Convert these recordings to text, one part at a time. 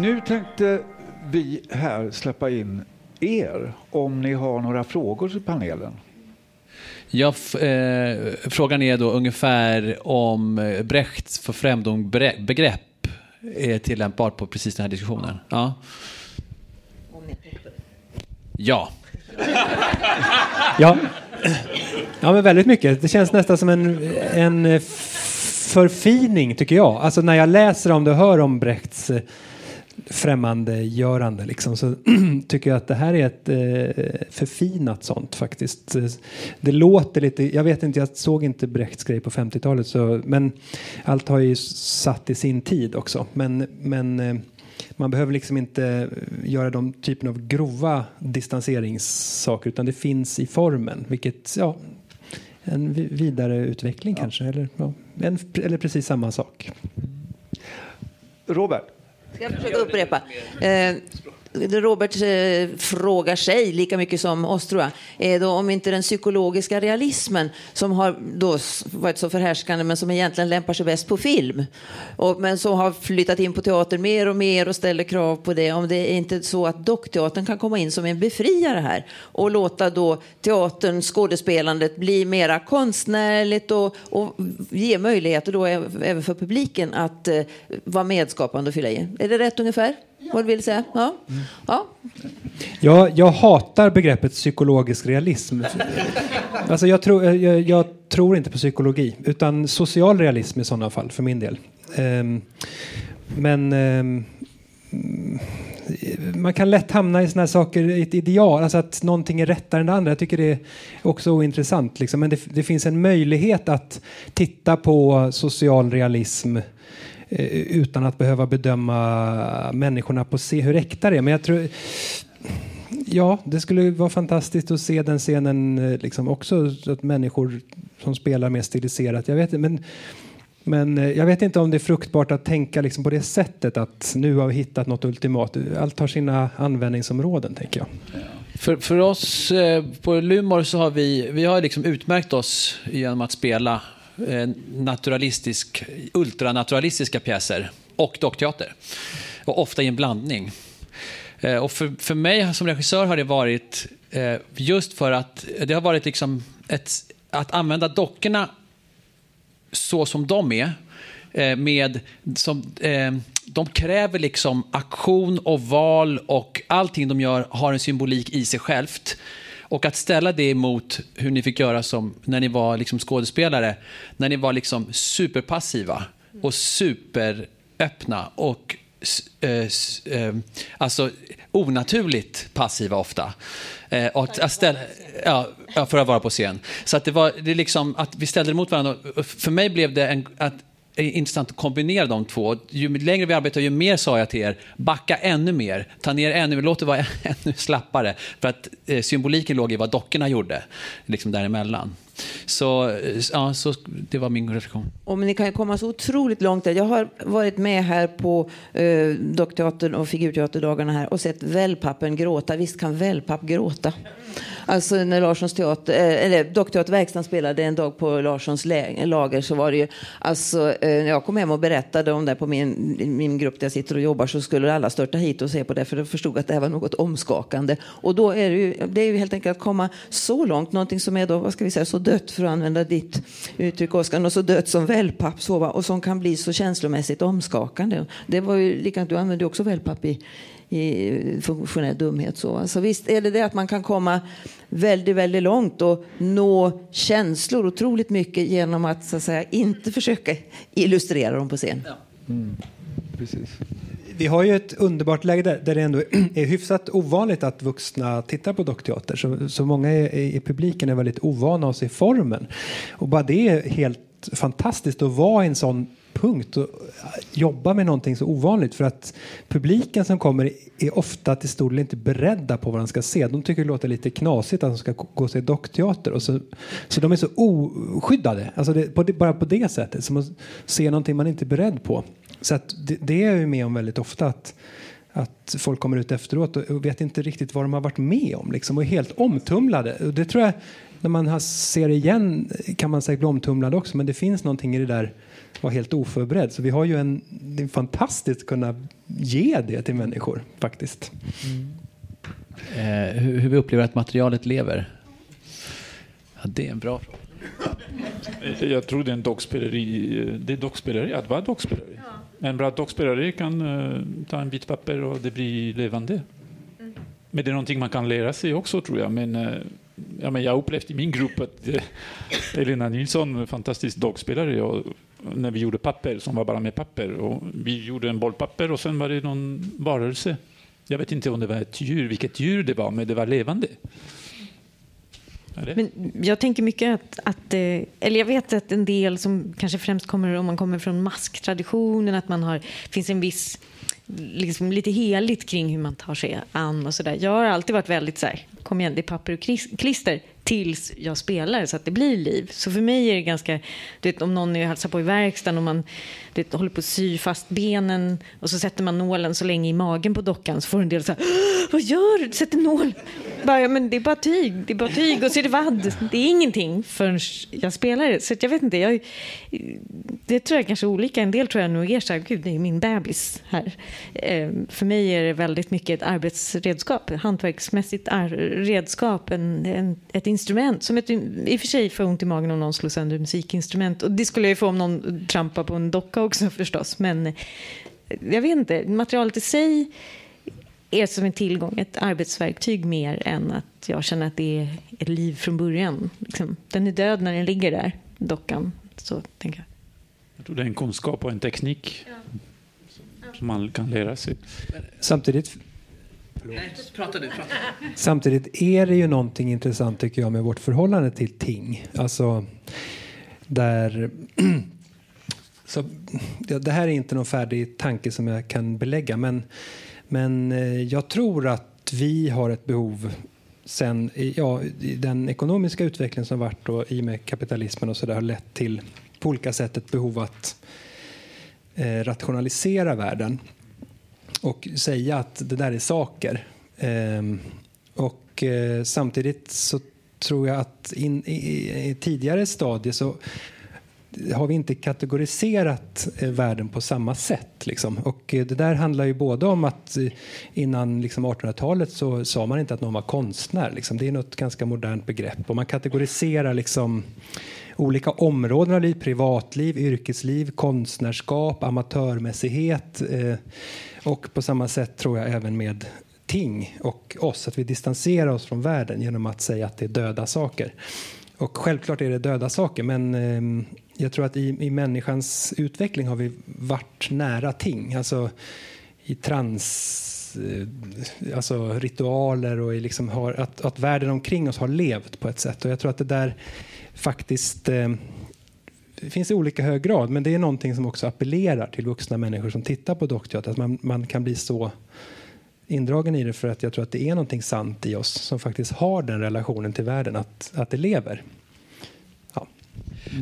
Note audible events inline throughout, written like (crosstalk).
Nu tänkte vi här släppa in er om ni har några frågor till panelen. Ja, eh, frågan är då ungefär om eh, Brechts förfrämdungsbegrepp är tillämpbart på precis den här diskussionen. Ja. Ja. (laughs) ja. Ja, men väldigt mycket. Det känns nästan som en, en förfining, tycker jag. Alltså när jag läser om det och hör om Brechts eh, främmandegörande liksom, så (clears throat) tycker jag att det här är ett eh, förfinat sånt faktiskt. Det låter lite, jag vet inte, jag såg inte Brechts grej på 50-talet så, men allt har ju satt i sin tid också. Men, men eh, man behöver liksom inte göra de typen av grova distanseringssaker utan det finns i formen, vilket ja, en vidareutveckling ja. kanske, eller, ja, en, eller precis samma sak. Robert? Ska jag försöka upprepa? Eh, Robert eh, frågar sig lika mycket som oss tror jag, är då om inte den psykologiska realismen som har då varit så förhärskande men som egentligen lämpar sig bäst på film och, men som har flyttat in på teater mer och mer och ställer krav på det. Om det är inte så att dockteatern kan komma in som en befriare här och låta då teatern, skådespelandet bli mera konstnärligt och, och ge möjligheter då även för publiken att eh, vara medskapande och fylla i. Är det rätt ungefär? Vad du vill säga? Ja. Ja. Jag, jag hatar begreppet psykologisk realism. Alltså jag, tror, eh, jag, jag, tror inte på psykologi, utan social realism i sådana fall, för min del. Um, men um, man kan lätt hamna i sådana här saker, ett ideal, alltså att någonting är rättare än det andra. Jag tycker det är också ointressant. Liksom. Men det, det finns en möjlighet att titta på social realism Eh, utan att behöva bedöma människorna på se hur äkta det är. Men jag tror, ja, det skulle vara fantastiskt att se den scenen eh, liksom också, att människor som spelar mer stiliserat. Jag vet men men eh, jag vet inte om det är fruktbart att tänka liksom på det sättet att nu har vi hittat något ultimat. Allt har sina användningsområden, tänker jag. För, för oss på Lumor så har vi, vi har liksom utmärkt oss genom att spela Eh, naturalistisk, ultranaturalistiska pjäser och dockteater. Och ofta i en blandning. Eh, och för, för mig som regissör har det varit eh, just för att det har varit liksom ett, att använda dockorna så som de är. Med, som, de kräver liksom aktion och val och allting de gör har en symbolik i sig självt. Och att ställa det emot hur ni fick göra som när ni var liksom skådespelare, när ni var liksom superpassiva och superöppna och eh, eh, alltså onaturligt passiva ofta. Eh, och att ställa, ja, för att vara på scen. Så att det var det liksom att vi ställde det mot varandra. För mig blev det en, att intressant att kombinera de två. Ju längre vi arbetar, ju mer sa jag till er, backa ännu mer, ta ner ännu mer, låt det vara (laughs) ännu slappare. För att eh, symboliken låg i vad dockorna gjorde, liksom däremellan. Så, eh, ja, så det var min reflektion. Och men ni kan ju komma så otroligt långt där. Jag har varit med här på eh, Dockteatern och Figurteaterdagarna här och sett wellpappen gråta. Visst kan wellpapp gråta? Alltså när Larssons teater, eh, eller Dockteaterverkstan spelade en dag på Larssons lager så var det ju, alltså eh, när jag kom hem och berättade om det på min, min grupp där jag sitter och jobbar så skulle alla störta hit och se på det för de förstod att det här var något omskakande. Och då är det ju, det är ju helt enkelt att komma så långt, någonting som är då, vad ska vi säga, så dött för att använda ditt uttryck Oskar, och så dött som wellpapp och som kan bli så känslomässigt omskakande. Det var ju likadant, du använde också wellpapp i i funktionell dumhet. Så. Alltså visst är det det att man kan komma väldigt, väldigt långt och nå känslor otroligt mycket genom att, så att säga, inte försöka illustrera dem på scen. Ja. Mm. Precis. Vi har ju ett underbart läge där, där det ändå (clears throat) är hyfsat ovanligt att vuxna tittar på dockteater. Så, så många i, i publiken är väldigt ovana att se formen. Och bara det är helt fantastiskt att vara i en sån punkt och jobba med någonting så ovanligt för att publiken som kommer är ofta till stor del inte beredda på vad de ska se. De tycker det låter lite knasigt att de ska gå och se dockteater och så, så de är så oskyddade, alltså det, på det, bara på det sättet, som att se någonting man inte är beredd på. Så att det, det är jag med om väldigt ofta att att folk kommer ut efteråt och vet inte riktigt vad de har varit med om liksom, och är helt omtumlade. Och det tror jag när man ser igen kan man säkert bli omtumlad också, men det finns någonting i det där att vara helt oförberedd. Så vi har ju en, det är fantastiskt att kunna ge det till människor faktiskt. Mm. Eh, hur, hur vi upplever att materialet lever? Ja, det är en bra fråga. Jag tror det är en dockspelare, det är dockspelare att vara dockspelare. Ja. En bra dockspelare kan uh, ta en bit papper och det blir levande. Mm. Men det är någonting man kan lära sig också tror jag. Men, uh, ja, men jag har upplevt i min grupp att uh, Elina Nilsson, fantastisk dockspelare, och när vi gjorde papper som var bara med papper. Och vi gjorde en bollpapper och sen var det någon varelse. Jag vet inte om det var ett djur, vilket djur det var, men det var levande. Men jag tänker mycket att, att, eh, eller jag vet att en del som kanske främst kommer om man kommer från masktraditionen, att man har, finns en viss liksom lite heligt kring hur man tar sig an och sådär. Jag har alltid varit väldigt så här, kom igen, det är papper och klister tills jag spelar så att det blir liv. Så för mig är det ganska, du vet, om någon är hälsar på i verkstaden och man du vet, håller på att sy fast benen och så sätter man nålen så länge i magen på dockan så får en del så här, vad gör du? Sätter nål? Bara, men det är bara tyg, det är bara tyg och så är det vadd. Det är ingenting förrän jag spelar det. Så jag vet inte, jag, det tror jag kanske är olika. En del tror jag nog är så här, gud det är min bebis här. Ehm, för mig är det väldigt mycket ett arbetsredskap, hantverksmässigt redskap, en, en, ett instrument. Som ett, I och för sig får ont i magen om någon slår sönder musikinstrument. Och det skulle jag ju få om någon trampar på en docka också (laughs) förstås. Men jag vet inte, materialet i sig är som en tillgång, ett arbetsverktyg mer än att jag känner att det är ett liv från början. Liksom, den är död när den ligger där, dockan. Så tänker jag. Jag tror det är en kunskap och en teknik ja. som man kan lära sig. Samtidigt Nej, prata du. Prata. Samtidigt är det ju någonting intressant tycker jag med vårt förhållande till ting. Alltså där (clears throat) så, ja, det här är inte någon färdig tanke som jag kan belägga men, men eh, jag tror att vi har ett behov sen ja, den ekonomiska utvecklingen som varit och i och med kapitalismen och så där har lett till på olika sätt ett behov att eh, rationalisera världen och säga att det där är saker. Ehm, och eh, samtidigt så tror jag att in, i, i tidigare stadier så har vi inte kategoriserat eh, världen på samma sätt. Liksom. Och eh, det där handlar ju både om att eh, innan liksom 1800-talet så sa man inte att någon var konstnär. Liksom. Det är något ganska modernt begrepp. Och man kategoriserar liksom olika områden av liv, privatliv, yrkesliv, konstnärskap, amatörmässighet. Eh, och på samma sätt tror jag även med ting och oss, att vi distanserar oss från världen genom att säga att det är döda saker. Och självklart är det döda saker, men eh, jag tror att i, i människans utveckling har vi varit nära ting. Alltså i trans eh, alltså ritualer och i liksom har, att, att världen omkring oss har levt på ett sätt. Och jag tror att det där faktiskt eh, det finns i olika hög grad, men det är någonting som också appellerar till vuxna människor som tittar på dockteater. Att man, man kan bli så indragen i det för att jag tror att det är någonting sant i oss som faktiskt har den relationen till världen, att, att det lever. Ja.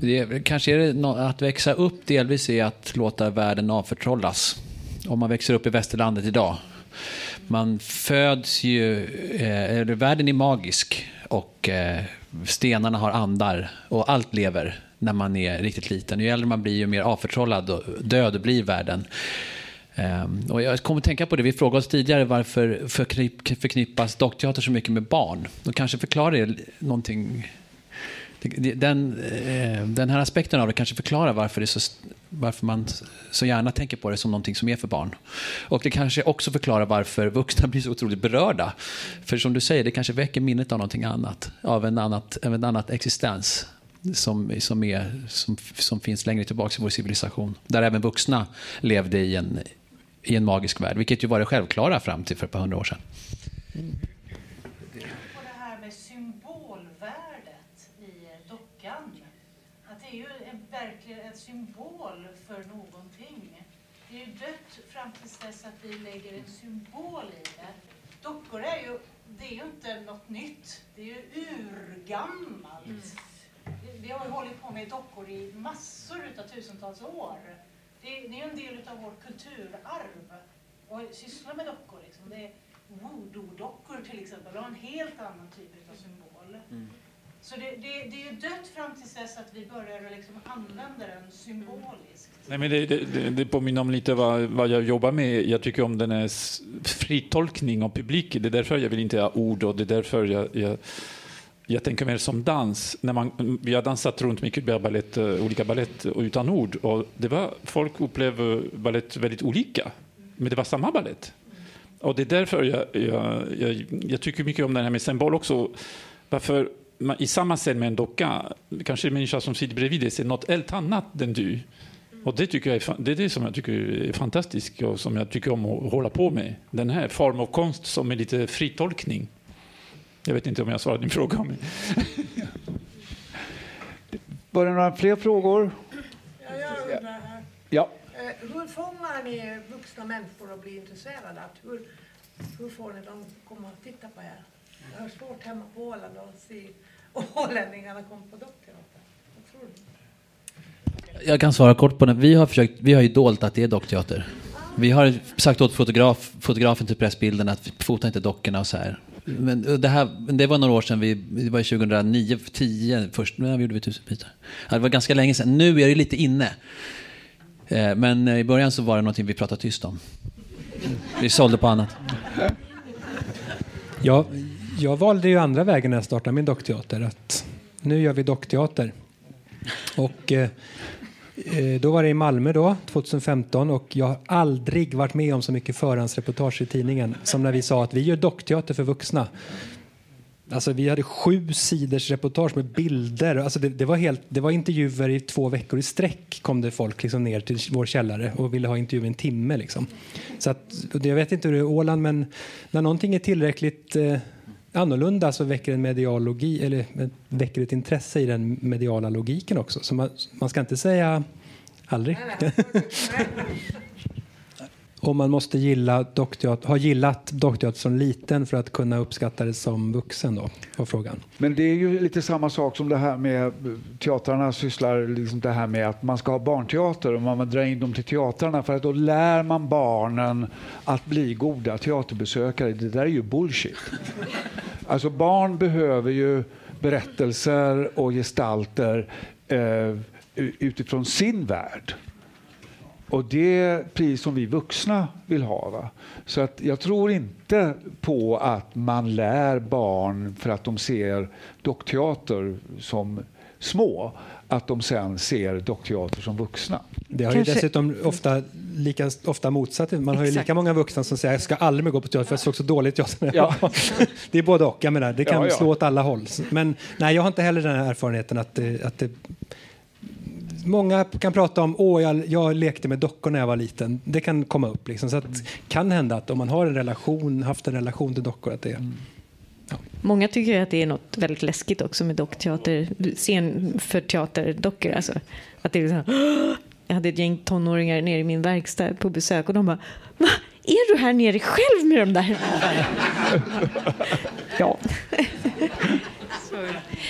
Det, kanske är det att växa upp delvis är att låta världen avförtrollas. Om man växer upp i västerlandet idag. Man föds ju, eh, världen är magisk och eh, stenarna har andar och allt lever när man är riktigt liten. Ju äldre man blir, ju mer avförtrollad och död blir världen. Ehm, och jag kommer att tänka på det, vi frågade oss tidigare varför förknippas dockteater så mycket med barn? Och kanske förklarar det någonting den, eh, den här aspekten av det kanske förklarar varför, det så, varför man så gärna tänker på det som någonting som är för barn. Och det kanske också förklarar varför vuxna blir så otroligt berörda. För som du säger, det kanske väcker minnet av någonting annat, av en annat, av en annat existens som, som, är, som, som finns längre tillbaka i vår civilisation. Där även vuxna levde i en, i en magisk värld, vilket ju var det självklara fram till för ett par hundra år sedan. Mm. det här med symbolvärdet i dockan. Att det är ju verkligen en för någonting. Det är ju dött fram tills dess att vi lägger en symbol i det. Dockor är ju, det är ju inte något nytt. Det är ju urgammalt. Mm vi har ju hållit på med dockor i massor av tusentals år. Det är, det är en del av vårt kulturarv att syssla med dockor. Liksom. Det är voodoo-dockor till exempel har en helt annan typ av symbol. Mm. Så det, det, det är ju dött fram till dess att vi börjar liksom använda den symboliskt. Mm. Nej, men det, det, det, det påminner om lite vad, vad jag jobbar med. Jag tycker om den här fritolkning av publiken. Det är därför jag vill inte ha ord och det är därför jag, jag, jag tänker mer som dans. När man, vi har dansat runt mycket ballett, eh, olika ballett utan ord och det var, folk upplever balett väldigt olika. Men det var samma balett. Och det är därför jag, jag, jag, jag tycker mycket om den här med symbol också. Varför i samma scen med en docka, kanske en människa som sitter bredvid dig ser något helt annat än du. Och det, tycker jag är, det är det som jag tycker är fantastiskt och som jag tycker om att hålla på med. Den här form av konst som är lite fritolkning. Jag vet inte om jag svarade din fråga. Men... (laughs) Var det några fler frågor? Ja, jag undrar här. Ja. Eh, Hur fångar ni vuxna människor att bli intresserade? Att hur, hur får ni dem att komma och titta på er? Jag har svårt hemma på Åland att se ålänningarna komma på dockteater. Vad tror ni? Jag kan svara kort på den. Vi har, försökt, vi har ju dolt att det är dockteater. Vi har sagt åt fotograf, fotografen till Pressbilden att fota inte dockorna och så här. Men det, här, det var några år sedan, vi, det var 2009, 10 först, när gjorde vi tusen bitar. Ja, det var ganska länge sedan. Nu är det lite inne. Eh, Men i början så var det någonting vi pratade tyst om. Vi sålde på annat. Jag, jag valde ju andra vägen när jag startade min dockteater. Att nu gör vi dockteater. Och eh, eh då var det i Malmö då, 2015 och jag har aldrig varit med om så mycket förhandsreportage i tidningen som när vi sa att vi gör dockteater för vuxna. Alltså vi hade sju sidors reportage med bilder. Alltså det, det, var helt, det var intervjuer i två veckor i sträck kom det folk liksom ner till vår källare och ville ha intervju i en timme. Liksom. Så att, jag vet inte hur det är i Åland men när någonting är tillräckligt eh, annorlunda så väcker en medial logi, eller väcker ett intresse i den mediala logiken också. Så man, man ska inte säga aldrig. (laughs) Och man måste gilla dockteater, ha gillat dockteater som liten för att kunna uppskatta det som vuxen då, var frågan. Men det är ju lite samma sak som det här med teatrarna sysslar liksom det här med att man ska ha barnteater och man drar in dem till teatrarna för att då lär man barnen att bli goda teaterbesökare. Det där är ju bullshit. Alltså barn behöver ju berättelser och gestalter eh, utifrån sin värld. Och det är precis som vi vuxna vill ha. Va? Så att jag tror inte på att man lär barn för att de ser dockteater som små, att de sen ser dockteater som vuxna. Det har Kanske- ju dessutom ofta, lika ofta motsatt. Man har ju lika många vuxna som säger jag ska aldrig mer gå på teater för jag såg så dåligt teater. Ja. (laughs) det är både och. Jag menar, det kan Ja, ja. slå åt alla håll. Men nej, jag har inte heller den här erfarenheten att det, att det Många kan prata om åh, jag, jag lekte med dockor när jag var liten. Det kan komma upp. Liksom. Så att, kan hända att om man har en relation, haft en relation till dockor, att det Många tycker att det är något väldigt läskigt också med dockteater, scen för teaterdockor. Alltså, att det är så här, "Åh!" Jag hade ett gäng tonåringar nere i min verkstad på besök och de bara Va? Är du här nere själv med de där? (laughs) ja.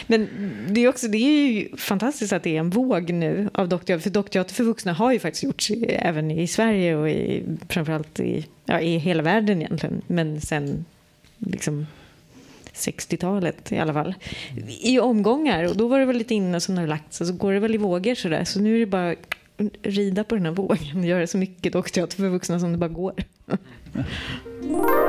Men det är, också, det är ju fantastiskt att det är en våg nu av dockteater. För dockteater för vuxna har ju faktiskt gjorts även i Sverige och i, framförallt i, ja, i hela världen egentligen. Men sen liksom 60-talet i alla fall. I omgångar. Och då var det väl lite inne som det har lagt sig. Så går det väl i vågor sådär. Så nu är det bara rida på den här vågen och göra så mycket dockteater för vuxna som det bara går. (laughs)